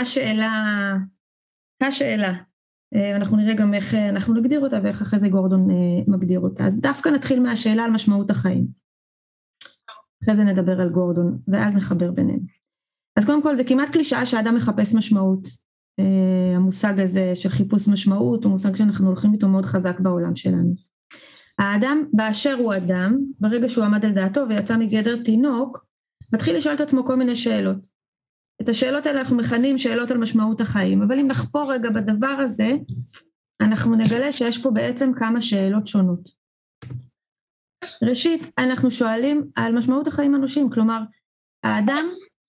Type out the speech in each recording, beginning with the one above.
השאלה, השאלה, אנחנו נראה גם איך אנחנו נגדיר אותה ואיך אחרי זה גורדון מגדיר אותה. אז דווקא נתחיל מהשאלה על משמעות החיים. אחרי זה נדבר על גורדון ואז נחבר ביניהם. אז קודם כל זה כמעט קלישאה שאדם מחפש משמעות. המושג הזה של חיפוש משמעות הוא מושג שאנחנו הולכים איתו מאוד חזק בעולם שלנו. האדם באשר הוא אדם, ברגע שהוא עמד על דעתו ויצא מגדר תינוק, מתחיל לשאול את עצמו כל מיני שאלות. את השאלות האלה אנחנו מכנים שאלות על משמעות החיים, אבל אם נחפור רגע בדבר הזה, אנחנו נגלה שיש פה בעצם כמה שאלות שונות. ראשית, אנחנו שואלים על משמעות החיים האנושיים, כלומר, האדם,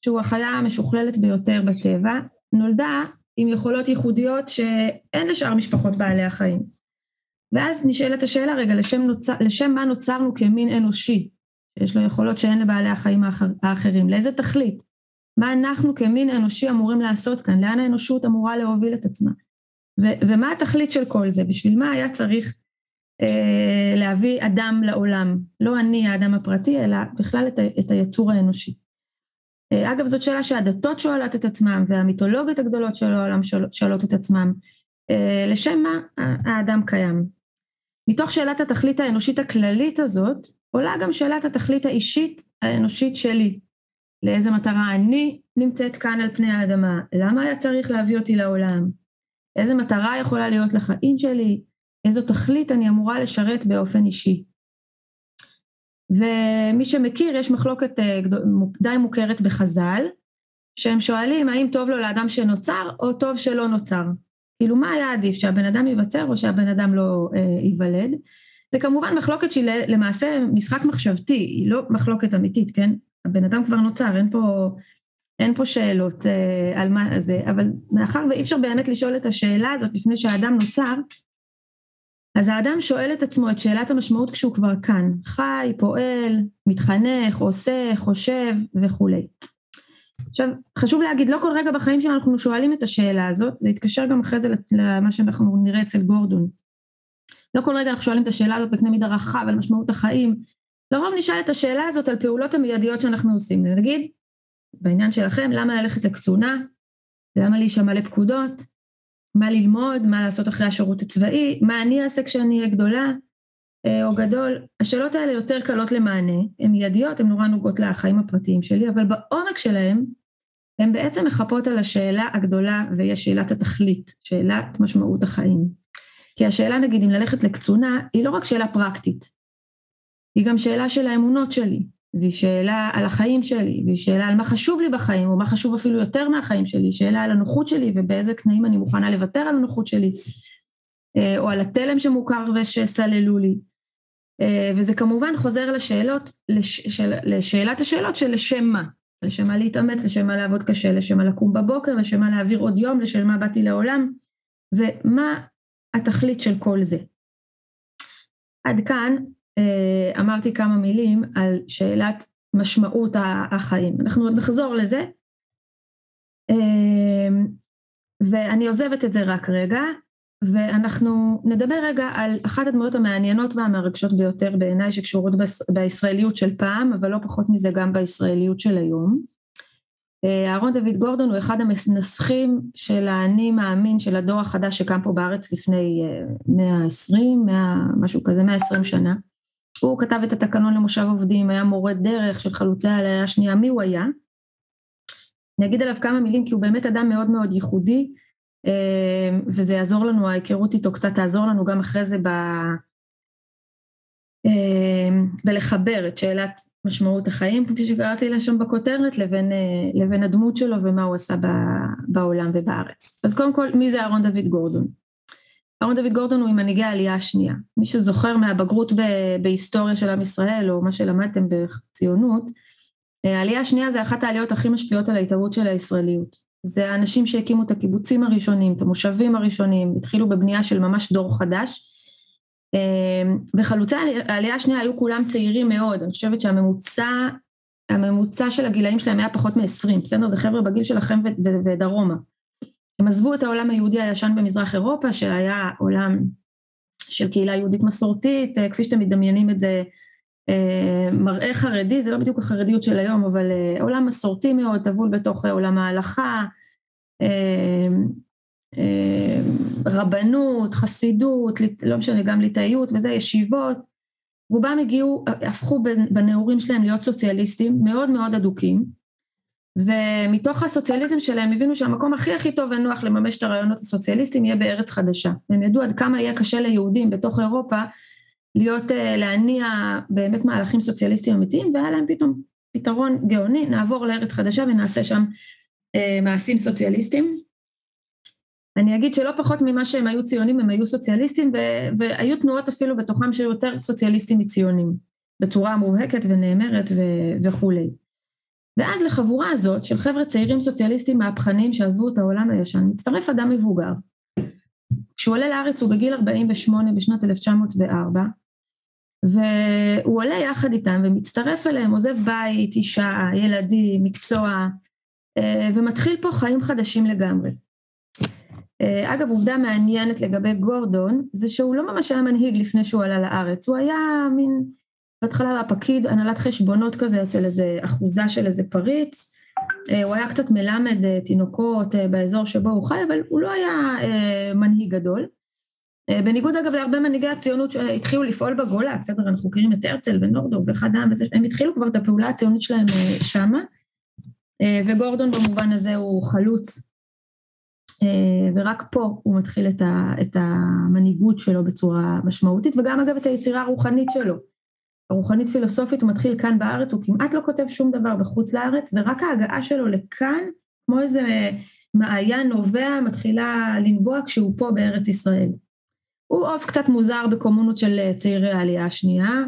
שהוא החיה המשוכללת ביותר בטבע, נולדה עם יכולות ייחודיות שאין לשאר משפחות בעלי החיים. ואז נשאלת השאלה רגע, לשם, נוצר, לשם מה נוצרנו כמין אנושי, שיש לו יכולות שאין לבעלי החיים האחר, האחרים, לאיזה תכלית? מה אנחנו כמין אנושי אמורים לעשות כאן? לאן האנושות אמורה להוביל את עצמה? ו- ומה התכלית של כל זה? בשביל מה היה צריך אה, להביא אדם לעולם? לא אני האדם הפרטי, אלא בכלל את, ה- את היצור האנושי. אה, אגב, זאת שאלה שהדתות שואלות את עצמם, והמיתולוגיות הגדולות של העולם שואלות את עצמם. אה, לשם מה האדם קיים? מתוך שאלת התכלית האנושית הכללית הזאת, עולה גם שאלת התכלית האישית האנושית שלי. לאיזה מטרה אני נמצאת כאן על פני האדמה, למה היה צריך להביא אותי לעולם, איזה מטרה יכולה להיות לחיים שלי, איזו תכלית אני אמורה לשרת באופן אישי. ומי שמכיר, יש מחלוקת אה, די מוכרת בחז"ל, שהם שואלים האם טוב לו לאדם שנוצר או טוב שלא נוצר. כאילו מה היה עדיף, שהבן אדם ייווצר או שהבן אדם לא אה, ייוולד? זה כמובן מחלוקת שהיא למעשה משחק מחשבתי, היא לא מחלוקת אמיתית, כן? הבן אדם כבר נוצר, אין פה, אין פה שאלות אה, על מה זה, אבל מאחר ואי אפשר באמת לשאול את השאלה הזאת לפני שהאדם נוצר, אז האדם שואל את עצמו את שאלת המשמעות כשהוא כבר כאן, חי, פועל, מתחנך, עושה, חושב וכולי. עכשיו, חשוב להגיד, לא כל רגע בחיים שלנו אנחנו שואלים את השאלה הזאת, זה יתקשר גם אחרי זה למה שאנחנו נראה אצל גורדון. לא כל רגע אנחנו שואלים את השאלה הזאת בקנה מידה רחב על משמעות החיים, לרוב נשאל את השאלה הזאת על פעולות המיידיות שאנחנו עושים, נגיד, בעניין שלכם, למה ללכת לקצונה, למה להישמע לפקודות, מה ללמוד, מה לעשות אחרי השירות הצבאי, מה אני אעשה כשאני אהיה גדולה אה, או גדול, השאלות האלה יותר קלות למענה, הן מיידיות, הן נורא נוגעות לחיים הפרטיים שלי, אבל בעומק שלהן, הן בעצם מחפות על השאלה הגדולה, והיא שאלת התכלית, שאלת משמעות החיים. כי השאלה נגיד אם ללכת לקצונה, היא לא רק שאלה פרקטית, היא גם שאלה של האמונות שלי, והיא שאלה על החיים שלי, והיא שאלה על מה חשוב לי בחיים, או מה חשוב אפילו יותר מהחיים שלי, שאלה על הנוחות שלי ובאיזה תנאים אני מוכנה לוותר על הנוחות שלי, אה, או על התלם שמוכר ושסללו לי. אה, וזה כמובן חוזר לשאלות, לש, לשאלת השאלות של לשם מה. לשם מה להתאמץ, לשם מה לעבוד קשה, לשם מה לקום בבוקר, לשם מה להעביר עוד יום, לשם מה באתי לעולם, ומה התכלית של כל זה. עד כאן אמרתי כמה מילים על שאלת משמעות החיים. אנחנו עוד נחזור לזה, אה, ואני עוזבת את זה רק רגע, ואנחנו נדבר רגע על אחת הדמויות המעניינות והמרגשות ביותר בעיניי שקשורות בישראליות של פעם, אבל לא פחות מזה גם בישראליות של היום. אה, אהרון דוד גורדון הוא אחד המנסחים של האני מאמין של הדור החדש שקם פה בארץ לפני 120, 100, משהו כזה, 120 שנה. הוא כתב את התקנון למושב עובדים, היה מורה דרך של חלוצי העלייה השנייה, מי הוא היה? אני אגיד עליו כמה מילים כי הוא באמת אדם מאוד מאוד ייחודי אה, וזה יעזור לנו, ההיכרות איתו קצת תעזור לנו גם אחרי זה ב... אה, בלחבר את שאלת משמעות החיים, כפי שקראתי לה שם בכותרת, לבין, אה, לבין הדמות שלו ומה הוא עשה בעולם ובארץ. אז קודם כל, מי זה אהרון דוד גורדון? אהרון דוד גורדון הוא ממנהיגי העלייה השנייה. מי שזוכר מהבגרות בהיסטוריה של עם ישראל, או מה שלמדתם בציונות, אה, העלייה השנייה זה אחת העליות הכי משפיעות על ההתהוות של הישראליות. זה האנשים שהקימו את הקיבוצים הראשונים, את המושבים הראשונים, התחילו בבנייה של ממש דור חדש. אה, וחלוצי העלייה השנייה היו כולם צעירים מאוד, אני חושבת שהממוצע הממוצע של הגילאים שלהם היה פחות מ-20, בסדר? זה חבר'ה בגיל שלכם ודרומה. הם עזבו את העולם היהודי הישן במזרח אירופה, שהיה עולם של קהילה יהודית מסורתית, אה, כפי שאתם מדמיינים את זה, אה, מראה חרדי, זה לא בדיוק החרדיות של היום, אבל אה, עולם מסורתי מאוד, טבול בתוך עולם ההלכה, רבנות, חסידות, לא משנה, גם ליטאיות וזה, ישיבות, רובם הגיעו, הפכו בנעורים שלהם להיות סוציאליסטים מאוד מאוד אדוקים, ומתוך הסוציאליזם שלהם הבינו שהמקום הכי הכי טוב ונוח לממש את הרעיונות הסוציאליסטיים יהיה בארץ חדשה. הם ידעו עד כמה יהיה קשה ליהודים בתוך אירופה להיות, אה, להניע באמת מהלכים סוציאליסטיים אמיתיים, והיה להם פתאום פתרון גאוני, נעבור לארץ חדשה ונעשה שם אה, מעשים סוציאליסטיים. אני אגיד שלא פחות ממה שהם היו ציונים, הם היו סוציאליסטים, ו- והיו תנועות אפילו בתוכם שהיו יותר סוציאליסטים מציונים, בצורה מובהקת ונאמרת ו- וכולי. ואז לחבורה הזאת של חבר'ה צעירים סוציאליסטים מהפכנים שעזבו את העולם הישן, מצטרף אדם מבוגר. כשהוא עולה לארץ הוא בגיל 48 בשנת 1904, והוא עולה יחד איתם ומצטרף אליהם, עוזב בית, אישה, ילדים, מקצוע, אה, ומתחיל פה חיים חדשים לגמרי. אה, אגב, עובדה מעניינת לגבי גורדון, זה שהוא לא ממש היה מנהיג לפני שהוא עלה לארץ, הוא היה מין, בהתחלה היה פקיד, הנהלת חשבונות כזה אצל איזה אחוזה של איזה פריץ, אה, הוא היה קצת מלמד אה, תינוקות באזור שבו הוא חי, אבל הוא לא היה מנהיג גדול. בניגוד אגב להרבה מנהיגי הציונות שהתחילו לפעול בגולה, בסדר, אנחנו מכירים את הרצל ונורדו ואחד העם וזה, הם התחילו כבר את הפעולה הציונית שלהם שמה, וגורדון במובן הזה הוא חלוץ אה, ורק פה הוא מתחיל את המנהיגות שלו בצורה משמעותית וגם אגב את היצירה הרוחנית שלו. הרוחנית פילוסופית הוא מתחיל כאן בארץ, הוא כמעט לא כותב שום דבר בחוץ לארץ ורק ההגעה שלו לכאן כמו איזה מעיין נובע מתחילה לנבוע כשהוא פה בארץ ישראל. הוא עוף קצת מוזר בקומונות של צעירי העלייה השנייה,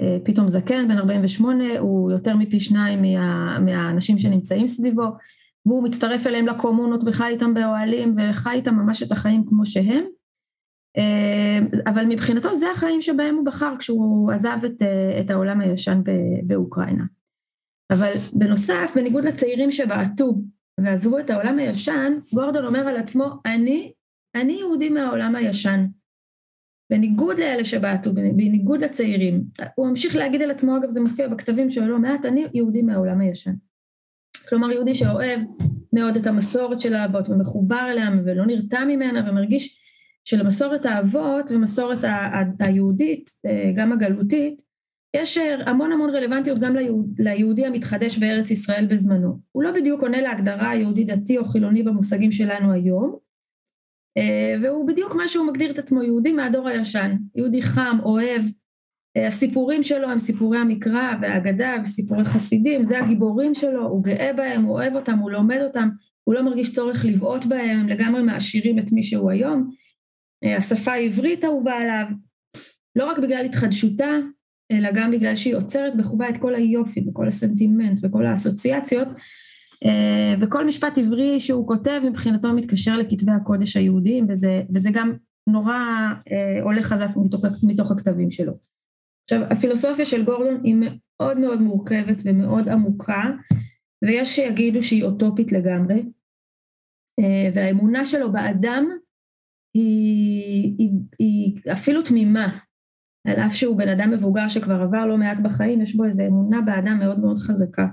אה, פתאום זקן בן 48 הוא יותר מפי שניים מה, מהאנשים שנמצאים סביבו והוא מצטרף אליהם לקומונות וחי איתם באוהלים וחי איתם ממש את החיים כמו שהם. אבל מבחינתו זה החיים שבהם הוא בחר כשהוא עזב את, אה, את העולם הישן באוקראינה. אבל בנוסף, בניגוד לצעירים שבעטו ועזבו את העולם הישן, גורדון אומר על עצמו, אני, אני יהודי מהעולם הישן. בניגוד לאלה שבעטו, בניגוד לצעירים. הוא ממשיך להגיד על עצמו, אגב זה מופיע בכתבים שלו לא מעט, אני יהודי מהעולם הישן. כלומר יהודי שאוהב מאוד את המסורת של האבות ומחובר אליה ולא נרתע ממנה ומרגיש שלמסורת האבות ומסורת היהודית, אה, גם הגלותית, יש המון המון רלוונטיות גם ליהוד, ליהודי המתחדש בארץ ישראל בזמנו. הוא לא בדיוק עונה להגדרה יהודי דתי או חילוני במושגים שלנו היום, אה, והוא בדיוק מה שהוא מגדיר את עצמו, יהודי מהדור הישן, יהודי חם, אוהב, אה, הסיפורים שלו הם סיפורי המקרא והאגדה וסיפורי חסידים, זה הגיבורים שלו, הוא גאה בהם, הוא אוהב אותם, הוא לומד אותם, הוא לא מרגיש צורך לבעוט בהם, הם לגמרי מעשירים את מי שהוא היום. אה, השפה העברית אהובה עליו, לא רק בגלל התחדשותה, אלא גם בגלל שהיא עוצרת בחובה את כל היופי וכל הסנטימנט וכל האסוציאציות, אה, וכל משפט עברי שהוא כותב מבחינתו מתקשר לכתבי הקודש היהודיים, וזה, וזה גם נורא עולה חזק מתוך, מתוך הכתבים שלו. עכשיו, הפילוסופיה של גורדון היא מאוד מאוד מורכבת ומאוד עמוקה, ויש שיגידו שהיא אוטופית לגמרי, אה, והאמונה שלו באדם היא, היא, היא אפילו תמימה, על אף שהוא בן אדם מבוגר שכבר עבר לא מעט בחיים, יש בו איזו אמונה באדם מאוד מאוד חזקה.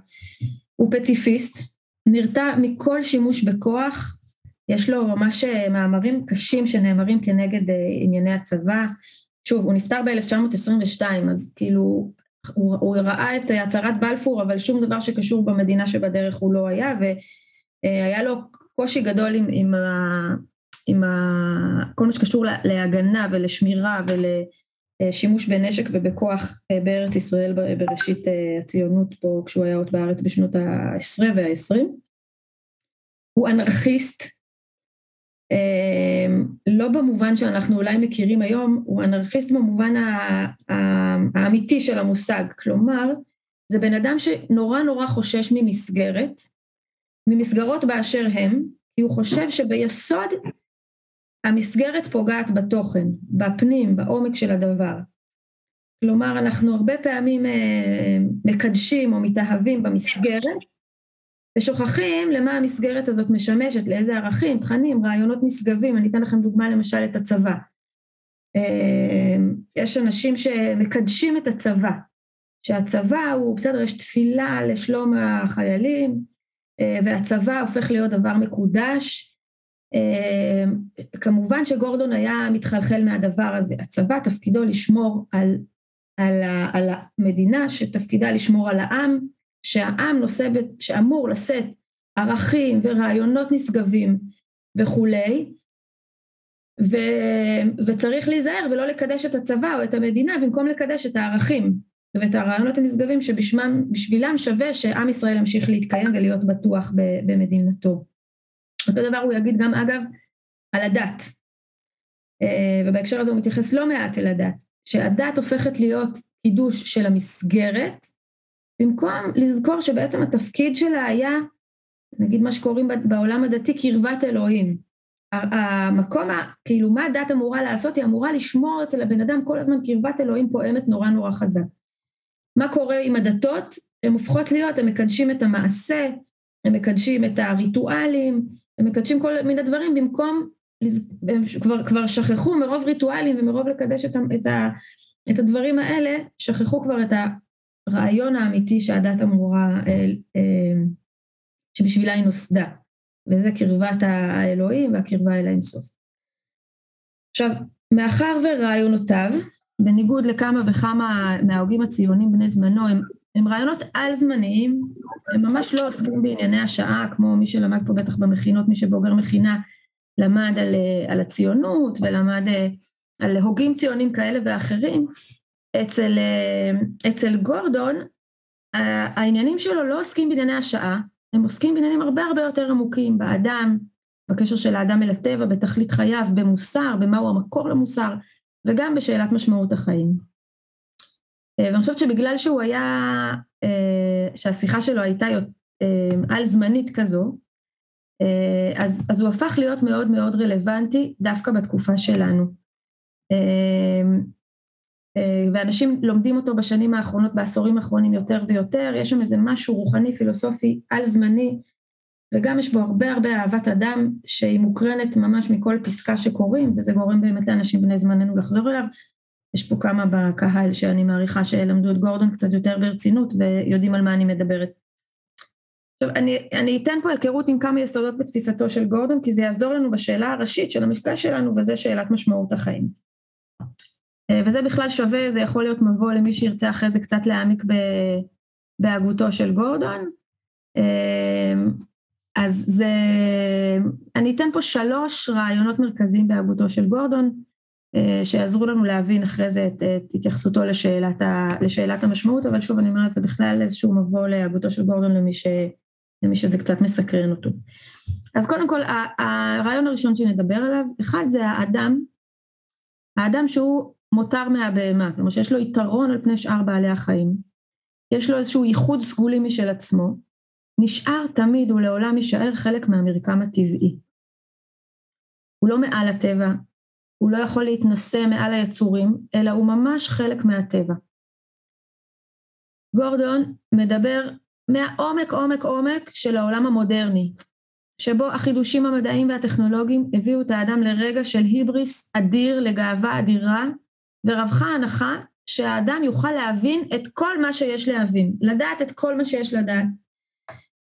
הוא פציפיסט, נרתע מכל שימוש בכוח, יש לו ממש אה, מאמרים קשים שנאמרים כנגד אה, ענייני הצבא, שוב, הוא נפטר ב-1922, אז כאילו, הוא, הוא ראה את הצהרת בלפור, אבל שום דבר שקשור במדינה שבדרך הוא לא היה, והיה לו קושי גדול עם, עם, עם ה, כל מה שקשור להגנה ולשמירה ולשימוש בנשק ובכוח אה, בארץ ישראל בראשית אה, הציונות פה, כשהוא היה עוד בארץ בשנות ה-10 וה-20. הוא אנרכיסט, אמ, לא במובן שאנחנו אולי מכירים היום, הוא אנרכיסט במובן האמיתי של המושג, כלומר זה בן אדם שנורא נורא חושש ממסגרת, ממסגרות באשר הם, כי הוא חושב שביסוד המסגרת פוגעת בתוכן, בפנים, בעומק של הדבר. כלומר, אנחנו הרבה פעמים אה, מקדשים או מתאהבים במסגרת, ושוכחים למה המסגרת הזאת משמשת, לאיזה ערכים, תכנים, רעיונות נשגבים, אני אתן לכם דוגמה למשל את הצבא. אה, יש אנשים שמקדשים את הצבא, שהצבא הוא, בסדר, יש תפילה לשלום החיילים, והצבא הופך להיות דבר מקודש. כמובן שגורדון היה מתחלחל מהדבר הזה, הצבא תפקידו לשמור על, על, על המדינה שתפקידה לשמור על העם, שהעם נושא, שאמור לשאת ערכים ורעיונות נשגבים וכולי, ו, וצריך להיזהר ולא לקדש את הצבא או את המדינה במקום לקדש את הערכים ואת הרעיונות הנשגבים שבשבילם שווה שעם ישראל ימשיך להתקיים ולהיות בטוח במדינתו. אותו דבר הוא יגיד גם אגב על הדת, אה, ובהקשר הזה הוא מתייחס לא מעט אל הדת, שהדת הופכת להיות קידוש של המסגרת, במקום לזכור שבעצם התפקיד שלה היה, נגיד מה שקוראים בעולם הדתי קרבת אלוהים. המקום, כאילו מה הדת אמורה לעשות? היא אמורה לשמור אצל הבן אדם כל הזמן קרבת אלוהים פועמת נורא נורא חזק. מה קורה עם הדתות? הן הופכות להיות, הן מקדשים את המעשה, הן מקדשים את הריטואלים, הם מקדשים כל מיני דברים במקום, הם כבר, כבר שכחו מרוב ריטואלים ומרוב לקדש את, את, ה, את הדברים האלה, שכחו כבר את הרעיון האמיתי שהדת אמורה, אה, אה, שבשבילה היא נוסדה, וזה קרבת האלוהים והקרבה אל האינסוף. עכשיו, מאחר ורעיונותיו, בניגוד לכמה וכמה מההוגים הציונים בני זמנו, הם הם רעיונות על-זמניים, הם ממש לא עוסקים בענייני השעה, כמו מי שלמד פה בטח במכינות, מי שבוגר מכינה למד על, אה, על הציונות ולמד אה, על הוגים ציונים כאלה ואחרים. אצל, אה, אצל גורדון, העניינים שלו לא עוסקים בענייני השעה, הם עוסקים בעניינים הרבה הרבה יותר עמוקים, באדם, בקשר של האדם אל הטבע, בתכלית חייו, במוסר, במהו המקור למוסר, וגם בשאלת משמעות החיים. אה, ואני חושבת שבגלל שהוא היה, אה, שהשיחה שלו הייתה אה, על זמנית כזו, אז, אז הוא הפך להיות מאוד מאוד רלוונטי דווקא בתקופה שלנו. ואנשים לומדים אותו בשנים האחרונות, בעשורים האחרונים יותר ויותר, יש שם איזה משהו רוחני, פילוסופי, על זמני, וגם יש בו הרבה הרבה אהבת אדם שהיא מוקרנת ממש מכל פסקה שקוראים, וזה גורם באמת לאנשים בני זמננו לחזור אליו. יש פה כמה בקהל שאני מעריכה שלמדו את גורדון קצת יותר ברצינות ויודעים על מה אני מדברת. עכשיו אני, אני אתן פה היכרות עם כמה יסודות בתפיסתו של גורדון כי זה יעזור לנו בשאלה הראשית של המפגש שלנו וזה שאלת משמעות החיים. אה, וזה בכלל שווה, זה יכול להיות מבוא למי שירצה אחרי זה קצת להעמיק בהגותו של גורדון. אה, אז זה, אני אתן פה שלוש רעיונות מרכזיים בהגותו של גורדון, שיעזרו לנו להבין אחרי זה את, את התייחסותו לשאלת, ה, לשאלת המשמעות, אבל שוב אני אומרת, זה בכלל איזשהו מבוא להגותו של גורדון למי, ש, למי שזה קצת מסקרן אותו. אז קודם כל, הרעיון הראשון שנדבר עליו, אחד זה האדם, האדם שהוא מותר מהבהמה, כלומר שיש לו יתרון על פני שאר בעלי החיים, יש לו איזשהו ייחוד סגולי משל עצמו, נשאר תמיד ולעולם יישאר חלק מהמרקם הטבעי. הוא לא מעל הטבע, הוא לא יכול להתנשא מעל היצורים, אלא הוא ממש חלק מהטבע. גורדון מדבר מהעומק עומק עומק של העולם המודרני, שבו החידושים המדעיים והטכנולוגיים הביאו את האדם לרגע של היבריס אדיר לגאווה אדירה, ורווחה הנחה שהאדם יוכל להבין את כל מה שיש להבין, לדעת את כל מה שיש לדעת,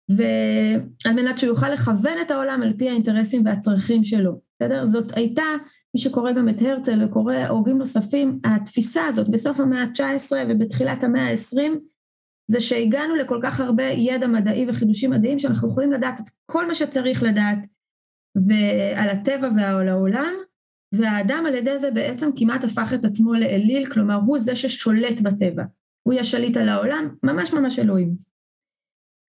ועל מנת שהוא יוכל לכוון את העולם על פי האינטרסים והצרכים שלו, בסדר? זאת הייתה מי שקורא גם את הרצל וקורא הוגים נוספים, התפיסה הזאת בסוף המאה ה-19 ובתחילת המאה ה-20, זה שהגענו לכל כך הרבה ידע מדעי וחידושים מדעיים שאנחנו יכולים לדעת את כל מה שצריך לדעת ועל הטבע ועל העולם, והאדם על ידי זה בעצם כמעט הפך את עצמו לאליל, כלומר הוא זה ששולט בטבע, הוא יהיה שליט על העולם, ממש ממש אלוהים.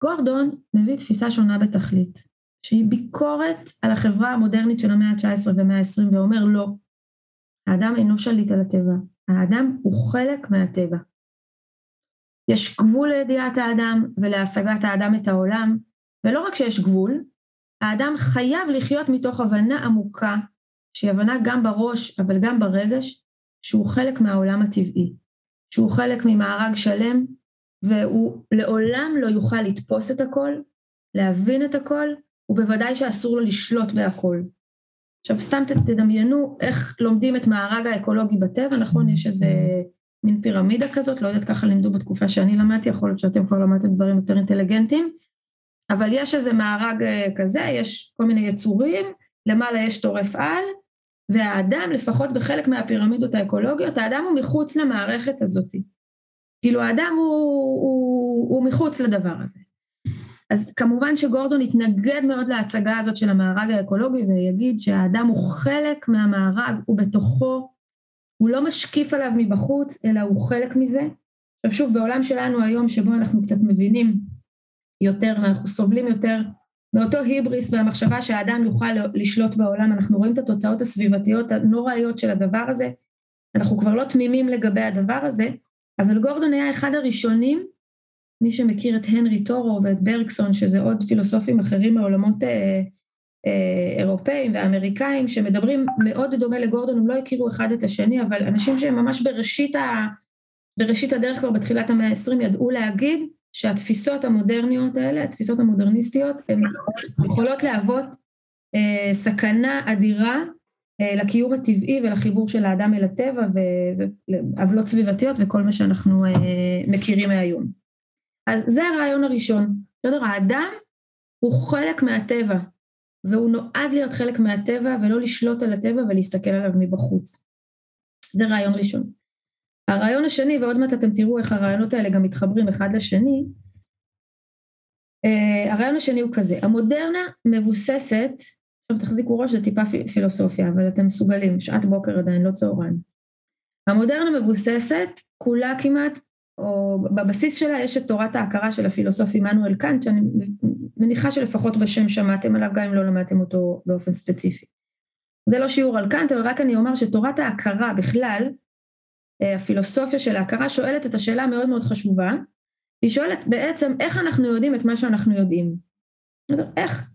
גורדון מביא תפיסה שונה בתכלית. שהיא ביקורת על החברה המודרנית של המאה ה-19 והמאה ה-20 ואומר לא, האדם אינו שליט על הטבע, האדם הוא חלק מהטבע. יש גבול לידיעת האדם ולהשגת האדם את העולם, ולא רק שיש גבול, האדם חייב לחיות מתוך הבנה עמוקה, שהיא הבנה גם בראש אבל גם ברגש, שהוא חלק מהעולם הטבעי, שהוא חלק ממארג שלם, והוא לעולם לא יוכל לתפוס את הכל, להבין את הכל, ובוודאי שאסור לו לשלוט בהכל. עכשיו סתם תדמיינו איך לומדים את מארג האקולוגי בטבע, נכון? יש איזה מין פירמידה כזאת, לא יודעת ככה לימדו בתקופה שאני למדתי, יכול להיות שאתם כבר למדתם דברים יותר אינטליגנטיים, אבל יש איזה מארג אה, כזה, יש כל מיני יצורים, למעלה יש טורף על, והאדם, לפחות בחלק מהפירמידות האקולוגיות, האדם הוא מחוץ למערכת הזאת. כאילו האדם הוא, הוא, הוא מחוץ לדבר הזה. אז כמובן שגורדון יתנגד מאוד להצגה הזאת של המארג האקולוגי ויגיד שהאדם הוא חלק מהמארג, הוא בתוכו, הוא לא משקיף עליו מבחוץ, אלא הוא חלק מזה. עכשיו שוב, בעולם שלנו היום שבו אנחנו קצת מבינים יותר ואנחנו סובלים יותר מאותו היבריס והמחשבה שהאדם יוכל לשלוט בעולם, אנחנו רואים את התוצאות הסביבתיות הנוראיות של הדבר הזה, אנחנו כבר לא תמימים לגבי הדבר הזה, אבל גורדון היה אחד הראשונים, מי שמכיר את הנרי טורו ואת ברקסון, שזה עוד פילוסופים אחרים מעולמות אה, אה, אירופאים ואמריקאים, שמדברים מאוד דומה לגורדון, הם לא הכירו אחד את השני, אבל אנשים שהם ממש בראשית, ה, בראשית הדרך כבר בתחילת המאה ה-20 ידעו להגיד שהתפיסות המודרניות האלה, התפיסות המודרניסטיות, הן יכולות להוות אה, סכנה אדירה אה, לקיום הטבעי ולחיבור של האדם אל הטבע ועוולות סביבתיות וכל מה שאנחנו אה, מכירים מהיום. אז זה הרעיון הראשון, בסדר? האדם הוא חלק מהטבע והוא נועד להיות חלק מהטבע ולא לשלוט על הטבע ולהסתכל עליו מבחוץ. זה רעיון ראשון. הרעיון השני, ועוד מעט אתם תראו איך הרעיונות האלה גם מתחברים אחד לשני, uh, הרעיון השני הוא כזה, המודרנה מבוססת, עכשיו תחזיקו ראש, זה טיפה פילוסופיה, אבל אתם מסוגלים, שעת בוקר עדיין, לא צהריים. המודרנה מבוססת, כולה כמעט, או בבסיס שלה יש את תורת ההכרה של הפילוסוף עמנואל קאנט, שאני מניחה שלפחות בשם שמעתם עליו, גם אם לא למדתם אותו באופן ספציפי. זה לא שיעור על קאנט, אבל רק אני אומר שתורת ההכרה בכלל, אה, הפילוסופיה של ההכרה שואלת את השאלה המאוד מאוד חשובה, היא שואלת בעצם איך אנחנו יודעים את מה שאנחנו יודעים. איך?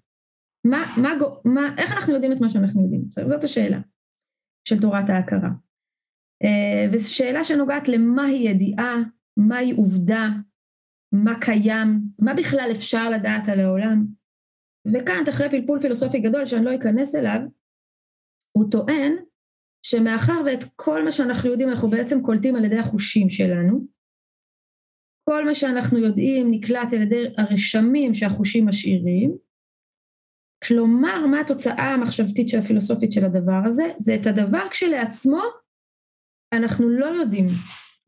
מה, מה, מה, איך אנחנו יודעים את מה שאנחנו יודעים? זאת השאלה של תורת ההכרה. אה, וזו שאלה שנוגעת למהי ידיעה, מהי עובדה, מה קיים, מה בכלל אפשר לדעת על העולם. וכאן, אחרי פלפול פילוסופי גדול שאני לא אכנס אליו, הוא טוען שמאחר ואת כל מה שאנחנו יודעים אנחנו בעצם קולטים על ידי החושים שלנו, כל מה שאנחנו יודעים נקלט על ידי הרשמים שהחושים משאירים, כלומר מה התוצאה המחשבתית של הפילוסופית של הדבר הזה? זה את הדבר כשלעצמו אנחנו לא יודעים,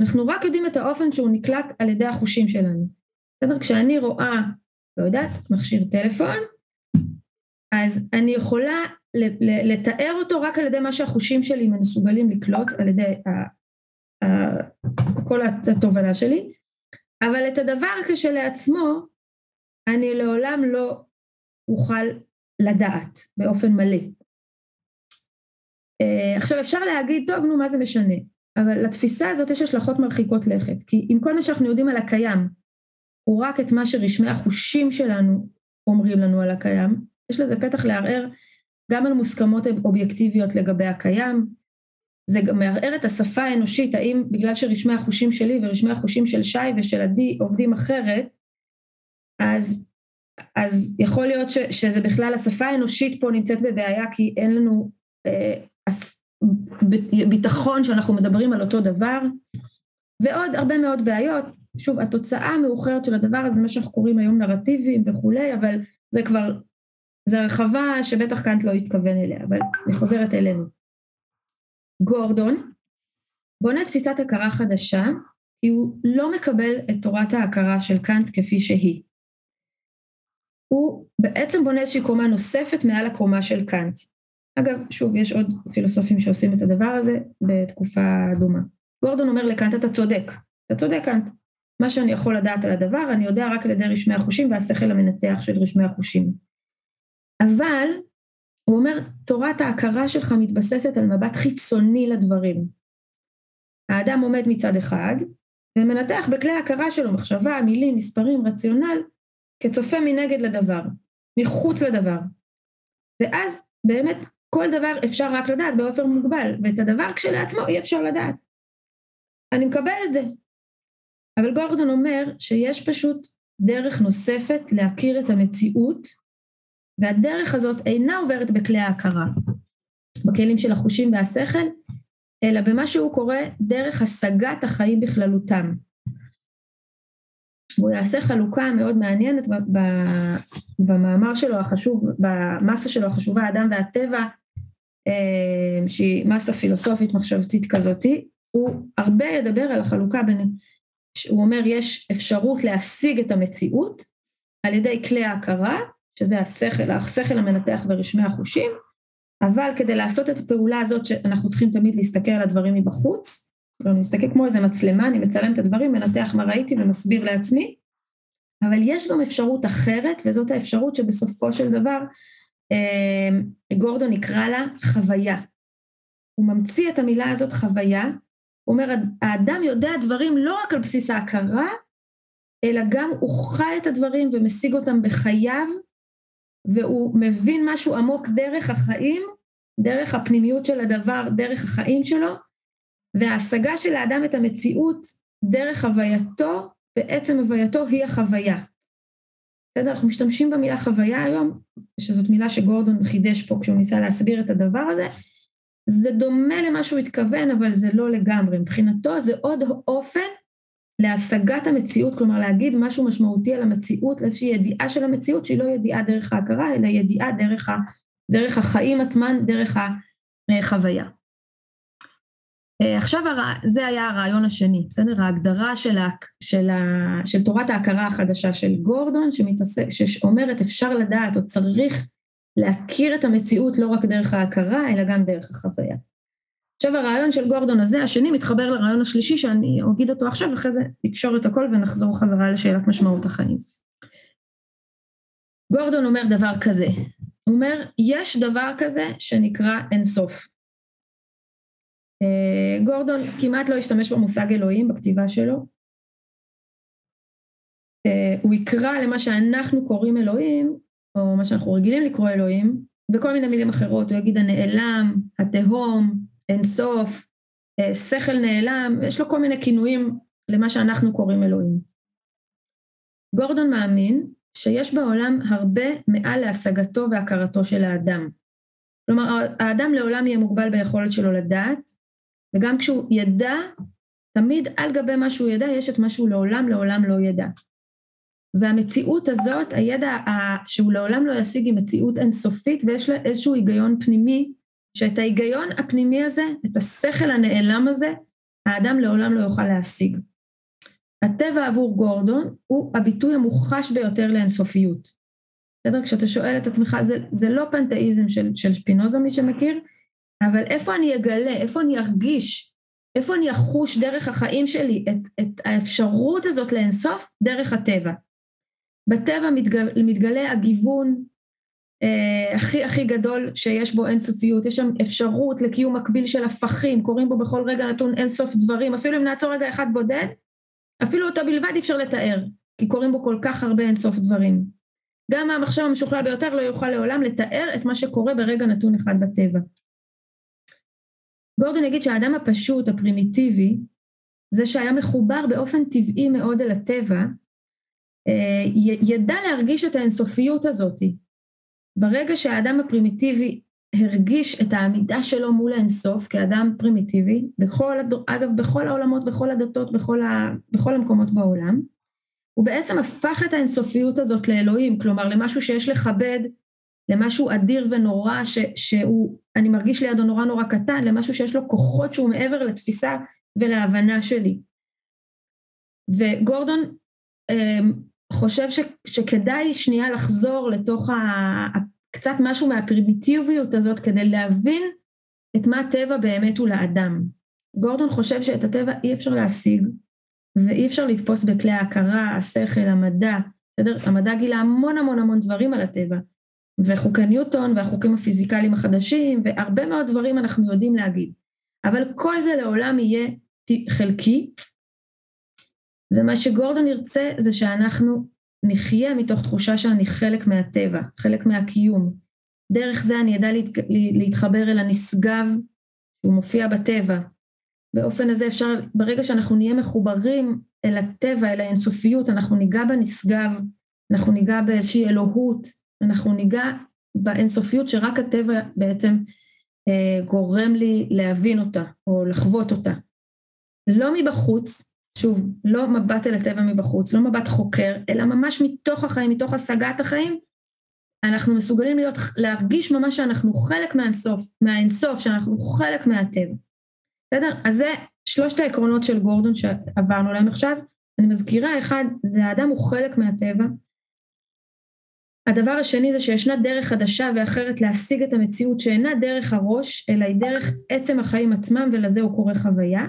אנחנו רק יודעים את האופן שהוא נקלט על ידי החושים שלנו. בסדר? כשאני רואה, לא יודעת, מכשיר טלפון, אז אני יכולה לתאר אותו רק על ידי מה שהחושים שלי מסוגלים לקלוט, על ידי כל התובנה שלי, אבל את הדבר כשלעצמו אני לעולם לא אוכל לדעת באופן מלא. אה, עכשיו אפשר להגיד, טוב נו מה זה משנה, אבל לתפיסה הזאת יש השלכות מרחיקות לכת, כי אם כל מה שאנחנו יודעים על הקיים הוא רק את מה שרשמי החושים שלנו אומרים לנו על הקיים, יש לזה פתח לערער גם על מוסכמות אובייקטיביות לגבי הקיים, זה גם מערער את השפה האנושית, האם בגלל שרשמי החושים שלי ורשמי החושים של שי ושל עדי עובדים אחרת, אז, אז יכול להיות ש, שזה בכלל השפה האנושית פה נמצאת בבעיה כי אין לנו אה, ביטחון שאנחנו מדברים על אותו דבר, ועוד הרבה מאוד בעיות. שוב, התוצאה המאוחרת של הדבר הזה, מה שאנחנו קוראים היום נרטיבים וכולי, אבל זה כבר זו הרחבה שבטח קאנט לא התכוון אליה, אבל אני חוזרת אלינו. גורדון בונה תפיסת הכרה חדשה, כי הוא לא מקבל את תורת ההכרה של קאנט כפי שהיא. הוא בעצם בונה איזושהי קומה נוספת מעל הקומה של קאנט. אגב, שוב, יש עוד פילוסופים שעושים את הדבר הזה בתקופה דומה. גורדון אומר לקאנט, אתה צודק, אתה צודק קאנט. מה שאני יכול לדעת על הדבר, אני יודע רק על ידי רשמי החושים והשכל המנתח של רשמי החושים. אבל הוא אומר, תורת ההכרה שלך מתבססת על מבט חיצוני לדברים. האדם עומד מצד אחד ומנתח בכלי ההכרה שלו מחשבה, מילים, מספרים, רציונל, כצופה מנגד לדבר, מחוץ לדבר. ואז באמת כל דבר אפשר רק לדעת באופן מוגבל, ואת הדבר כשלעצמו אי אפשר לדעת. אני מקבל את זה. אבל גורדון אומר שיש פשוט דרך נוספת להכיר את המציאות והדרך הזאת אינה עוברת בכלי ההכרה, בכלים של החושים והשכל, אלא במה שהוא קורא דרך השגת החיים בכללותם. והוא יעשה חלוקה מאוד מעניינת במאמר שלו החשוב, במסה שלו החשובה, האדם והטבע, שהיא מסה פילוסופית מחשבתית כזאתי, הוא הרבה ידבר על החלוקה בין, הוא אומר יש אפשרות להשיג את המציאות על ידי כלי ההכרה, שזה השכל, השכל המנתח ורשמי החושים, אבל כדי לעשות את הפעולה הזאת שאנחנו צריכים תמיד להסתכל על הדברים מבחוץ, אני מסתכל כמו איזה מצלמה, אני מצלם את הדברים, מנתח מה ראיתי ומסביר לעצמי, אבל יש גם אפשרות אחרת, וזאת האפשרות שבסופו של דבר אה, גורדון יקרא לה חוויה. הוא ממציא את המילה הזאת חוויה, הוא אומר, האדם יודע דברים לא רק על בסיס ההכרה, אלא גם הוא חי את הדברים ומשיג אותם בחייו, והוא מבין משהו עמוק דרך החיים, דרך הפנימיות של הדבר, דרך החיים שלו, וההשגה של האדם את המציאות דרך הווייתו, בעצם הווייתו היא החוויה. בסדר? אנחנו משתמשים במילה חוויה היום, שזאת מילה שגורדון חידש פה כשהוא ניסה להסביר את הדבר הזה. זה דומה למה שהוא התכוון, אבל זה לא לגמרי. מבחינתו זה עוד אופן להשגת המציאות, כלומר להגיד משהו משמעותי על המציאות, לאיזושהי ידיעה של המציאות שהיא לא ידיעה דרך ההכרה, אלא ידיעה דרך, ה, דרך החיים עצמן, דרך החוויה. אה, עכשיו זה היה הרעיון השני, בסדר? ההגדרה של, ה, של, ה, של תורת ההכרה החדשה של גורדון, שמתעסק, שאומרת אפשר לדעת או צריך להכיר את המציאות לא רק דרך ההכרה, אלא גם דרך החוויה. עכשיו הרעיון של גורדון הזה, השני, מתחבר לרעיון השלישי שאני אגיד אותו עכשיו, ואחרי זה נקשור את הכל ונחזור חזרה לשאלת משמעות החיים. גורדון אומר דבר כזה, הוא אומר, יש דבר כזה שנקרא אינסוף. אה, גורדון כמעט לא השתמש במושג אלוהים בכתיבה שלו. אה, הוא יקרא למה שאנחנו קוראים אלוהים, או מה שאנחנו רגילים לקרוא אלוהים, בכל מיני מילים אחרות, הוא יגיד הנעלם, התהום, אינסוף, אה, שכל נעלם, יש לו כל מיני כינויים למה שאנחנו קוראים אלוהים. גורדון מאמין שיש בעולם הרבה מעל להשגתו והכרתו של האדם. כלומר, האדם לעולם יהיה מוגבל ביכולת שלו לדעת, וגם כשהוא ידע, תמיד על גבי מה שהוא ידע יש את מה שהוא לעולם לעולם לא ידע. והמציאות הזאת, הידע שהוא לעולם לא ישיג היא מציאות אינסופית ויש לה איזשהו היגיון פנימי, שאת ההיגיון הפנימי הזה, את השכל הנעלם הזה, האדם לעולם לא יוכל להשיג. הטבע עבור גורדון הוא הביטוי המוחש ביותר לאינסופיות. בסדר? כשאתה שואל את עצמך, זה, זה לא פנתאיזם של, של שפינוזה מי שמכיר, אבל איפה אני אגלה, איפה אני ארגיש, איפה אני אחוש דרך החיים שלי את, את האפשרות הזאת לאינסוף? דרך הטבע. בטבע מתגלה, מתגלה הגיוון אה, הכי הכי גדול שיש בו אינסופיות, יש שם אפשרות לקיום מקביל של הפכים, קוראים בו בכל רגע נתון אינסוף דברים, אפילו אם נעצור רגע אחד בודד, אפילו אותו בלבד אי אפשר לתאר, כי קוראים בו כל כך הרבה אינסוף דברים. גם המחשב המשוכלל ביותר לא יוכל לעולם לתאר את מה שקורה ברגע נתון אחד בטבע. גורדון יגיד שהאדם הפשוט, הפרימיטיבי, זה שהיה מחובר באופן טבעי מאוד אל הטבע, אה, ידע להרגיש את האינסופיות הזאתי. ברגע שהאדם הפרימיטיבי הרגיש את העמידה שלו מול האינסוף כאדם פרימיטיבי, בכל, אגב בכל העולמות, בכל הדתות, בכל, ה, בכל המקומות בעולם, הוא בעצם הפך את האינסופיות הזאת לאלוהים, כלומר למשהו שיש לכבד למשהו אדיר ונורא ש, שהוא, אני מרגיש לידו נורא נורא קטן, למשהו שיש לו כוחות שהוא מעבר לתפיסה ולהבנה שלי. וגורדון אה, חושב ש, שכדאי שנייה לחזור לתוך ה, קצת משהו מהפרימיטיביות הזאת כדי להבין את מה הטבע באמת הוא לאדם. גורדון חושב שאת הטבע אי אפשר להשיג ואי אפשר לתפוס בכלי ההכרה, השכל, המדע, בסדר? המדע גילה המון המון המון דברים על הטבע, וחוקי ניוטון והחוקים הפיזיקליים החדשים והרבה מאוד דברים אנחנו יודעים להגיד. אבל כל זה לעולם יהיה חלקי, ומה שגורדון ירצה זה שאנחנו נחיה מתוך תחושה שאני חלק מהטבע, חלק מהקיום. דרך זה אני אדע להתחבר אל הנשגב, הוא מופיע בטבע. באופן הזה אפשר, ברגע שאנחנו נהיה מחוברים אל הטבע, אל האינסופיות, אנחנו ניגע בנשגב, אנחנו ניגע באיזושהי אלוהות, אנחנו ניגע באינסופיות שרק הטבע בעצם אה, גורם לי להבין אותה או לחוות אותה. לא מבחוץ, שוב, לא מבט אל הטבע מבחוץ, לא מבט חוקר, אלא ממש מתוך החיים, מתוך השגת החיים, אנחנו מסוגלים להיות, להרגיש ממש שאנחנו חלק מהאינסוף, מהאינסוף, שאנחנו חלק מהטבע. בסדר? אז זה שלושת העקרונות של גורדון שעברנו להם עכשיו. אני מזכירה, אחד, זה האדם הוא חלק מהטבע. הדבר השני זה שישנה דרך חדשה ואחרת להשיג את המציאות שאינה דרך הראש, אלא היא דרך עצם החיים עצמם ולזה הוא קורא חוויה.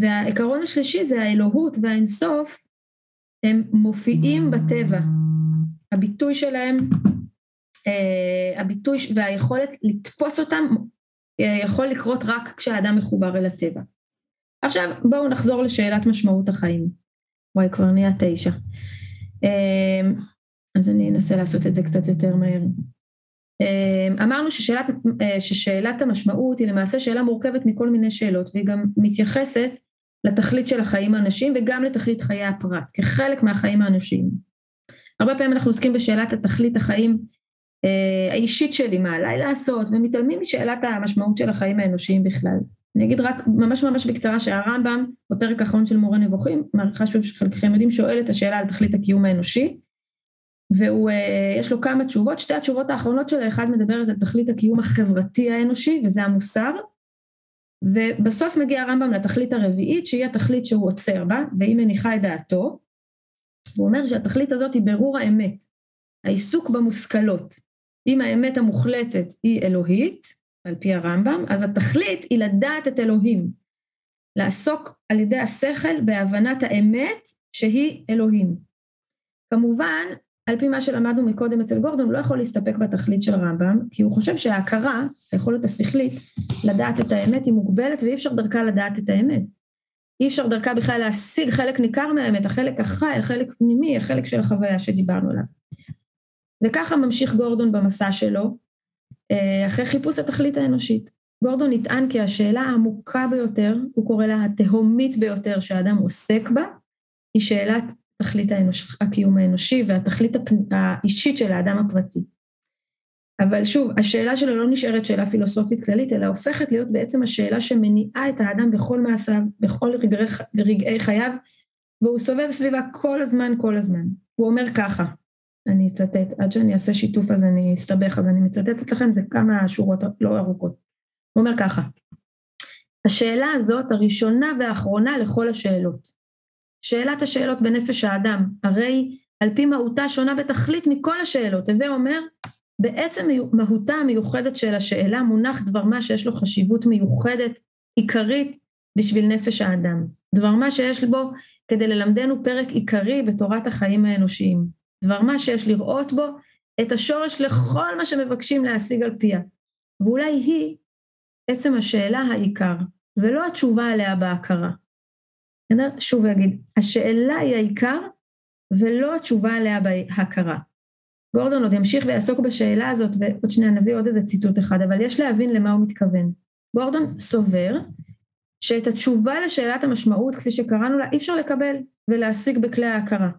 והעיקרון השלישי זה האלוהות והאינסוף, הם מופיעים בטבע. הביטוי שלהם, אה, הביטוי והיכולת לתפוס אותם אה, יכול לקרות רק כשהאדם מחובר אל הטבע. עכשיו בואו נחזור לשאלת משמעות החיים. וואי, כבר נהיה תשע. אה, אז אני אנסה לעשות את זה קצת יותר מהר. אמרנו ששאלת, ששאלת המשמעות היא למעשה שאלה מורכבת מכל מיני שאלות והיא גם מתייחסת לתכלית של החיים האנושיים וגם לתכלית חיי הפרט כחלק מהחיים האנושיים. הרבה פעמים אנחנו עוסקים בשאלת התכלית החיים אה, האישית שלי, מה עליי לעשות, ומתעלמים משאלת המשמעות של החיים האנושיים בכלל. אני אגיד רק ממש ממש בקצרה שהרמב"ם בפרק האחרון של מורה נבוכים, מעריכה שוב שחלקכם יודעים, שואל את השאלה על תכלית הקיום האנושי, ויש אה, לו כמה תשובות, שתי התשובות האחרונות שלו, אחד מדברת על תכלית הקיום החברתי האנושי, וזה המוסר, ובסוף מגיע הרמב"ם לתכלית הרביעית, שהיא התכלית שהוא עוצר בה, והיא מניחה את דעתו, הוא אומר שהתכלית הזאת היא ברור האמת, העיסוק במושכלות. אם האמת המוחלטת היא אלוהית, על פי הרמב"ם, אז התכלית היא לדעת את אלוהים. לעסוק על ידי השכל בהבנת האמת שהיא אלוהים. כמובן, על פי מה שלמדנו מקודם אצל גורדון, לא יכול להסתפק בתכלית של רמב"ם, כי הוא חושב שההכרה, היכולת השכלית, לדעת את האמת היא מוגבלת ואי אפשר דרכה לדעת את האמת. אי אפשר דרכה בכלל להשיג חלק ניכר מהאמת, החלק החי, החלק פנימי, החלק של החוויה שדיברנו עליו. וככה ממשיך גורדון במסע שלו, אה, אחרי חיפוש התכלית האנושית. גורדון נטען כי השאלה העמוקה ביותר, הוא קורא לה התהומית ביותר שהאדם עוסק בה, היא שאלת תכלית האנוש, הקיום האנושי והתכלית הפ... האישית של האדם הפרטי. אבל שוב, השאלה שלו לא נשארת שאלה פילוסופית כללית, אלא הופכת להיות בעצם השאלה שמניעה את האדם בכל מעשיו, בכל רגעי, רגעי חייו, והוא סובב סביבה כל הזמן, כל הזמן. הוא אומר ככה, אני אצטט, עד שאני אעשה שיתוף אז אני אסתבך, אז אני מצטטת לכם, זה כמה שורות לא ארוכות. הוא אומר ככה, השאלה הזאת הראשונה והאחרונה לכל השאלות. שאלת השאלות בנפש האדם, הרי על פי מהותה שונה בתכלית מכל השאלות. הווה אומר, בעצם מהותה המיוחדת של השאלה מונח דבר מה שיש לו חשיבות מיוחדת, עיקרית, בשביל נפש האדם. דבר מה שיש בו כדי ללמדנו פרק עיקרי בתורת החיים האנושיים. דבר מה שיש לראות בו את השורש לכל מה שמבקשים להשיג על פיה. ואולי היא עצם השאלה העיקר, ולא התשובה עליה בהכרה. שוב אגיד, השאלה היא העיקר ולא התשובה עליה בהכרה. גורדון עוד ימשיך ויעסוק בשאלה הזאת, ועוד שנייה נביא עוד איזה ציטוט אחד, אבל יש להבין למה הוא מתכוון. גורדון סובר שאת התשובה לשאלת המשמעות, כפי שקראנו לה, אי אפשר לקבל ולהשיג בכלי ההכרה.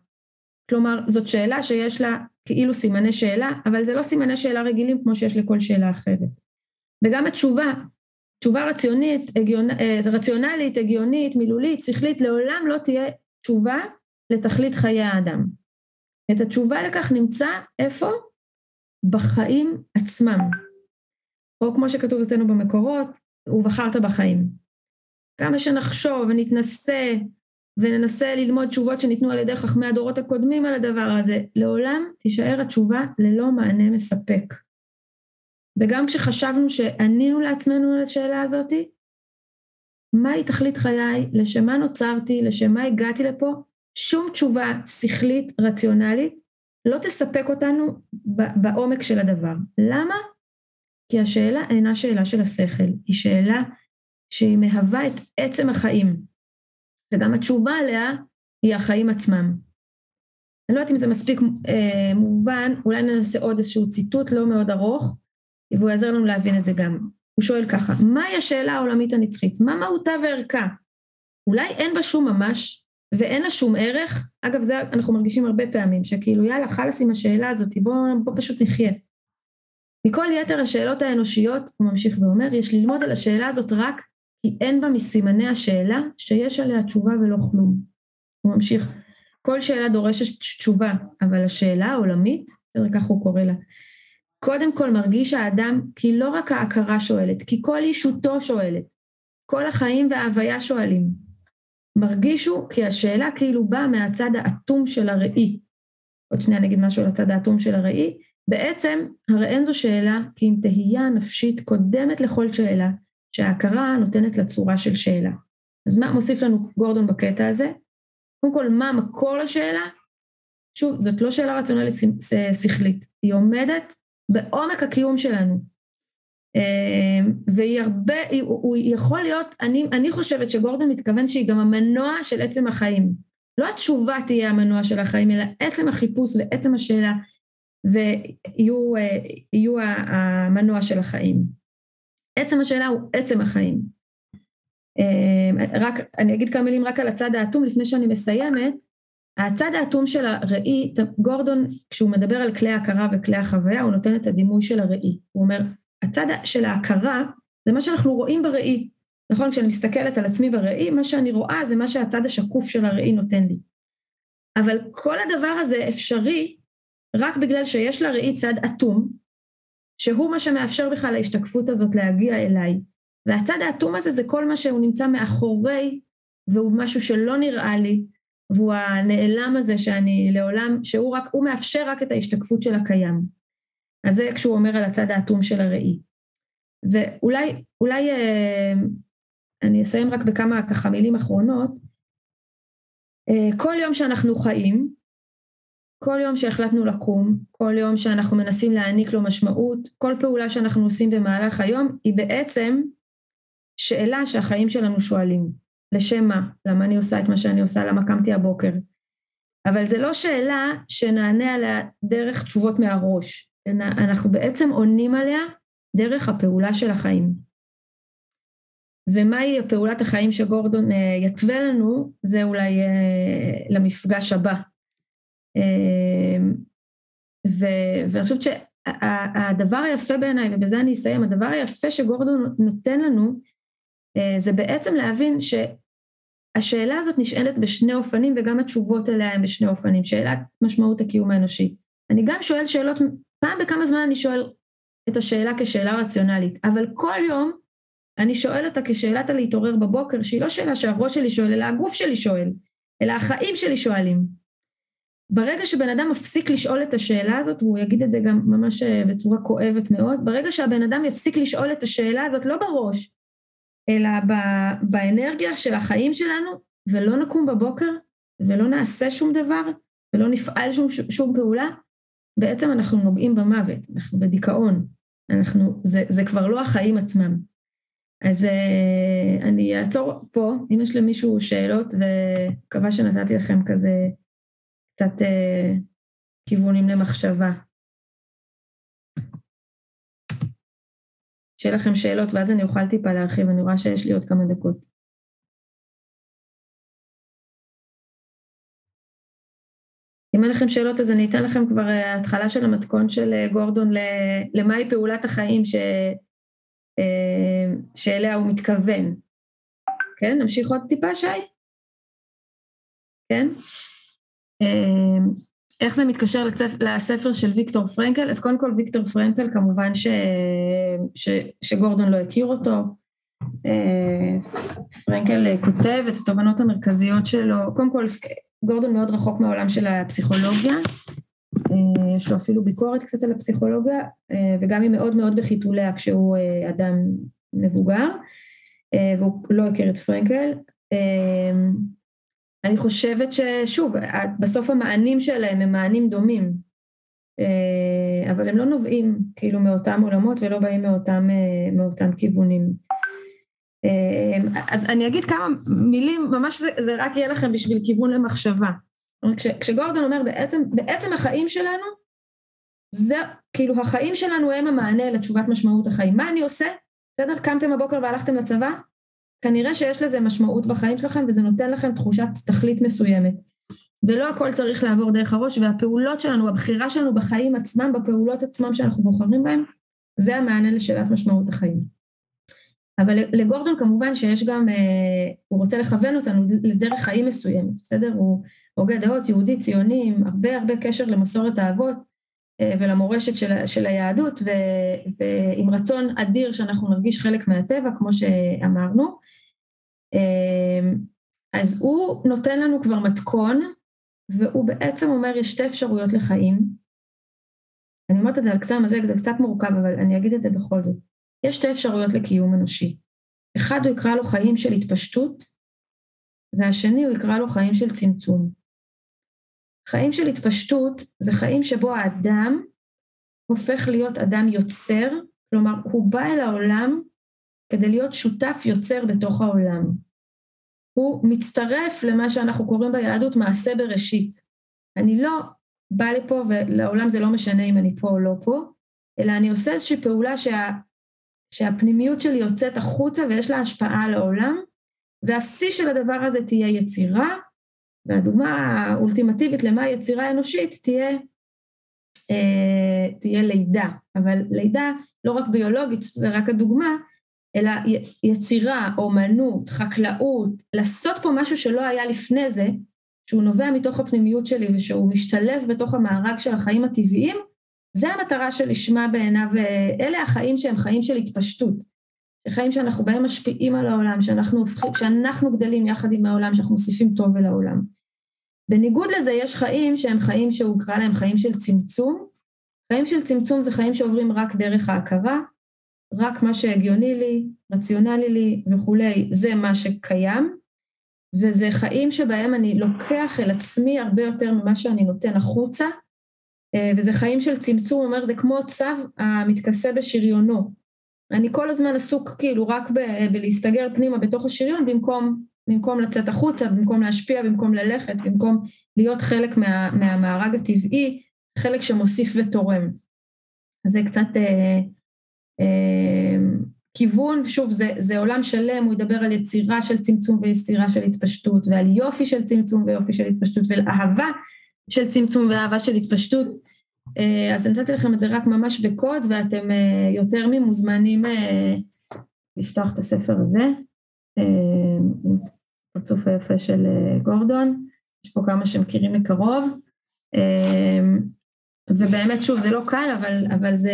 כלומר, זאת שאלה שיש לה כאילו סימני שאלה, אבל זה לא סימני שאלה רגילים כמו שיש לכל שאלה אחרת. וגם התשובה, תשובה רציונית, הגיונ... אה, רציונלית, הגיונית, מילולית, שכלית, לעולם לא תהיה תשובה לתכלית חיי האדם. את התשובה לכך נמצא איפה? בחיים עצמם. או כמו שכתוב אצלנו במקורות, ובחרת בחיים. כמה שנחשוב ונתנסה וננסה ללמוד תשובות שניתנו על ידי חכמי הדורות הקודמים על הדבר הזה, לעולם תישאר התשובה ללא מענה מספק. וגם כשחשבנו שענינו לעצמנו לשאלה הזאתי, מהי תכלית חיי, לשם מה נוצרתי, לשם מה הגעתי לפה, שום תשובה שכלית, רציונלית, לא תספק אותנו בעומק של הדבר. למה? כי השאלה אינה שאלה של השכל, היא שאלה שהיא מהווה את עצם החיים, וגם התשובה עליה היא החיים עצמם. אני לא יודעת אם זה מספיק אה, מובן, אולי ננסה עוד איזשהו ציטוט לא מאוד ארוך, והוא יעזר לנו להבין את זה גם. הוא שואל ככה, מהי השאלה העולמית הנצחית? מה מהותה וערכה? אולי אין בה שום ממש, ואין לה שום ערך, אגב זה אנחנו מרגישים הרבה פעמים, שכאילו יאללה חלאס עם השאלה הזאת, בוא, בוא פשוט נחיה. מכל יתר השאלות האנושיות, הוא ממשיך ואומר, יש ללמוד על השאלה הזאת רק כי אין בה מסימני השאלה שיש עליה תשובה ולא כלום. הוא ממשיך, כל שאלה דורשת תשובה, אבל השאלה העולמית, כך הוא קורא לה, קודם כל מרגיש האדם כי לא רק ההכרה שואלת, כי כל אישותו שואלת, כל החיים וההוויה שואלים. מרגישו כי השאלה כאילו באה מהצד האטום של הראי. עוד שנייה נגיד משהו על הצד האטום של הראי. בעצם, הרי אין זו שאלה כי אם תהייה נפשית קודמת לכל שאלה, שההכרה נותנת לה צורה של שאלה. אז מה מוסיף לנו גורדון בקטע הזה? קודם כל, מה המקור לשאלה? שוב, זאת לא שאלה רציונלית שכלית, היא עומדת בעומק הקיום שלנו. אמ, והיא הרבה, הוא יכול להיות, אני, אני חושבת שגורדון מתכוון שהיא גם המנוע של עצם החיים. לא התשובה תהיה המנוע של החיים, אלא עצם החיפוש ועצם השאלה, ויהיו המנוע של החיים. עצם השאלה הוא עצם החיים. אמ, רק, אני אגיד כמה מילים רק על הצד האטום לפני שאני מסיימת. הצד האטום של הראי, גורדון, כשהוא מדבר על כלי ההכרה וכלי החוויה, הוא נותן את הדימוי של הראי. הוא אומר, הצד של ההכרה זה מה שאנחנו רואים בראי. נכון? כשאני מסתכלת על עצמי בראי, מה שאני רואה זה מה שהצד השקוף של הראי נותן לי. אבל כל הדבר הזה אפשרי רק בגלל שיש לראי צד אטום, שהוא מה שמאפשר בכלל להשתקפות הזאת להגיע אליי. והצד האטום הזה זה כל מה שהוא נמצא מאחורי, והוא משהו שלא נראה לי, והוא הנעלם הזה שאני לעולם, שהוא רק, הוא מאפשר רק את ההשתקפות של הקיים. אז זה כשהוא אומר על הצד האטום של הראי. ואולי, אולי אה, אני אסיים רק בכמה ככה מילים אחרונות. אה, כל יום שאנחנו חיים, כל יום שהחלטנו לקום, כל יום שאנחנו מנסים להעניק לו משמעות, כל פעולה שאנחנו עושים במהלך היום היא בעצם שאלה שהחיים שלנו שואלים. לשם מה? למה אני עושה את מה שאני עושה? למה קמתי הבוקר? אבל זה לא שאלה שנענה עליה דרך תשובות מהראש. אנחנו בעצם עונים עליה דרך הפעולה של החיים. ומהי הפעולת החיים שגורדון אה, יתווה לנו, זה אולי אה, למפגש הבא. אה, ואני חושבת שהדבר היפה בעיניי, ובזה אני אסיים, הדבר היפה שגורדון נותן לנו, זה בעצם להבין שהשאלה הזאת נשאלת בשני אופנים וגם התשובות אליה הן בשני אופנים, שאלת משמעות הקיום האנושי. אני גם שואל שאלות פעם בכמה זמן אני שואל את השאלה כשאלה רציונלית, אבל כל יום אני שואל אותה כשאלת הלהתעורר בבוקר, שהיא לא שאלה שהראש שלי שואל, אלא הגוף שלי שואל, אלא החיים שלי שואלים. ברגע שבן אדם מפסיק לשאול את השאלה הזאת, והוא יגיד את זה גם ממש אה, בצורה כואבת מאוד, ברגע שהבן אדם יפסיק לשאול את השאלה הזאת, לא בראש, אלא באנרגיה של החיים שלנו, ולא נקום בבוקר, ולא נעשה שום דבר, ולא נפעל שום, שום פעולה, בעצם אנחנו נוגעים במוות, אנחנו בדיכאון, אנחנו, זה, זה כבר לא החיים עצמם. אז uh, אני אעצור פה, אם יש למישהו שאלות, ומקווה שנתתי לכם כזה קצת uh, כיוונים למחשבה. שיהיה לכם שאלות, ואז אני אוכל טיפה להרחיב, אני רואה שיש לי עוד כמה דקות. אם אין לכם שאלות אז אני אתן לכם כבר אה, התחלה של המתכון של אה, גורדון למהי פעולת החיים ש... אה, שאליה הוא מתכוון. כן, נמשיך עוד טיפה שי? כן? איך זה מתקשר לצפ... לספר של ויקטור פרנקל? אז קודם כל ויקטור פרנקל כמובן ש... ש... שגורדון לא הכיר אותו. פרנקל כותב את התובנות המרכזיות שלו, קודם כל גורדון מאוד רחוק מהעולם של הפסיכולוגיה, אה, יש לו אפילו ביקורת קצת על הפסיכולוגיה, אה, וגם היא מאוד מאוד בחיתוליה כשהוא אה, אדם מבוגר, והוא לא הכיר את פרנקל. אני חושבת ששוב, בסוף המענים שלהם הם מענים דומים, אבל הם לא נובעים כאילו מאותם עולמות ולא באים מאותם, מאותם כיוונים. אמ, אז אני אגיד כמה מילים, ממש זה, זה רק יהיה לכם בשביל כיוון למחשבה. כש, כשגורדון אומר בעצם, בעצם החיים שלנו, זה כאילו החיים שלנו הם המענה לתשובת משמעות החיים. מה אני עושה? בסדר? קמתם בבוקר והלכתם לצבא? כנראה שיש לזה משמעות בחיים שלכם וזה נותן לכם תחושת תכלית מסוימת. ולא הכל צריך לעבור דרך הראש והפעולות שלנו, הבחירה שלנו בחיים עצמם, בפעולות עצמם שאנחנו בוחרים בהם, זה המענה לשאלת משמעות החיים. אבל לגורדון כמובן שיש גם, הוא רוצה לכוון אותנו לדרך חיים מסוימת, בסדר? הוא הוגה דעות, יהודי, ציוני, עם הרבה הרבה קשר למסורת האבות ולמורשת של, של היהדות, ו, ועם רצון אדיר שאנחנו נרגיש חלק מהטבע, כמו שאמרנו. אז הוא נותן לנו כבר מתכון, והוא בעצם אומר, יש שתי אפשרויות לחיים. אני אומרת את זה על קצה המזלג, זה קצת מורכב, אבל אני אגיד את זה בכל זאת. יש שתי אפשרויות לקיום אנושי. אחד הוא יקרא לו חיים של התפשטות, והשני הוא יקרא לו חיים של צמצום. חיים של התפשטות זה חיים שבו האדם הופך להיות אדם יוצר, כלומר הוא בא אל העולם כדי להיות שותף יוצר בתוך העולם. הוא מצטרף למה שאנחנו קוראים ביהדות מעשה בראשית. אני לא באה לפה ולעולם זה לא משנה אם אני פה או לא פה, אלא אני עושה איזושהי פעולה שה, שהפנימיות שלי יוצאת החוצה ויש לה השפעה על העולם, והשיא של הדבר הזה תהיה יצירה, והדוגמה האולטימטיבית למה יצירה אנושית תהיה, אה, תהיה לידה, אבל לידה לא רק ביולוגית, זה רק הדוגמה, אלא יצירה, אומנות, חקלאות, לעשות פה משהו שלא היה לפני זה, שהוא נובע מתוך הפנימיות שלי ושהוא משתלב בתוך המארג של החיים הטבעיים, זה המטרה שלשמה בעיניו, אלה החיים שהם חיים של התפשטות. חיים שאנחנו בהם משפיעים על העולם, שאנחנו הופכים, שאנחנו גדלים יחד עם העולם, שאנחנו מוסיפים טוב אל העולם. בניגוד לזה יש חיים שהם חיים שהוא קרא להם חיים של צמצום. חיים של צמצום זה חיים שעוברים רק דרך ההכרה, רק מה שהגיוני לי, רציונלי לי וכולי, זה מה שקיים, וזה חיים שבהם אני לוקח אל עצמי הרבה יותר ממה שאני נותן החוצה, אה, וזה חיים של צמצום, אומר, זה כמו צו המתכסה בשריונו. אני כל הזמן עסוק כאילו רק ב- בלהסתגר פנימה בתוך השריון במקום, במקום לצאת החוצה, במקום להשפיע, במקום ללכת, במקום להיות חלק מה, מהמארג הטבעי, חלק שמוסיף ותורם. זה קצת אה, כיוון, שוב, זה, זה עולם שלם, הוא ידבר על יצירה של צמצום ויצירה של התפשטות, ועל יופי של צמצום ויופי של התפשטות, ועל אהבה של צמצום ואהבה של התפשטות. אה, אז נתתי לכם את זה רק ממש בקוד, ואתם אה, יותר ממוזמנים לפתוח את הספר הזה, עם פרצוף היפה של גורדון, יש פה כמה שמכירים מקרוב. ובאמת שוב זה לא קל אבל, אבל זה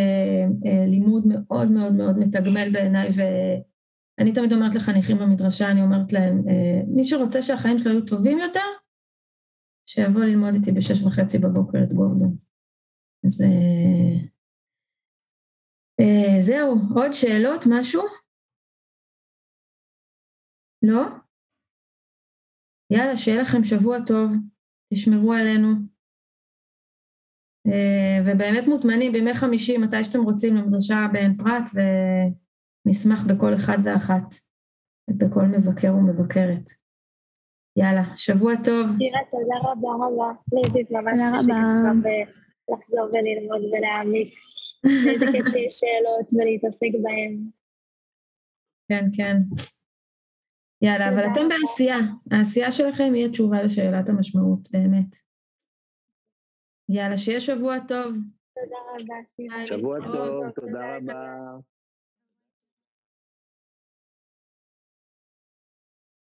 אה, לימוד מאוד מאוד מאוד מתגמל בעיניי ואני תמיד אומרת לחניכים במדרשה, אני אומרת להם, אה, מי שרוצה שהחיים שלו יהיו טובים יותר, שיבוא ללמוד איתי בשש וחצי בבוקר את גורדון. אז אה, זהו, עוד שאלות, משהו? לא? יאללה, שיהיה לכם שבוע טוב, תשמרו עלינו. אה, ובאמת מוזמנים בימי חמישי, מתי שאתם רוצים, למדרשה בעין פרת, ונשמח בכל אחד ואחת, ובכל מבקר ומבקרת. יאללה, שבוע טוב. שירה, תודה רבה רבה. ליזית, ממש קשה עכשיו לחזור וללמוד ולהעמיק. איזה כיף שיש שאלות ולהתעסק בהן. כן, כן. יאללה, אבל אתם בעשייה. העשייה שלכם היא התשובה לשאלת המשמעות, באמת. יאללה, שיהיה שבוע טוב. תודה רבה. שבוע טוב, תודה רבה.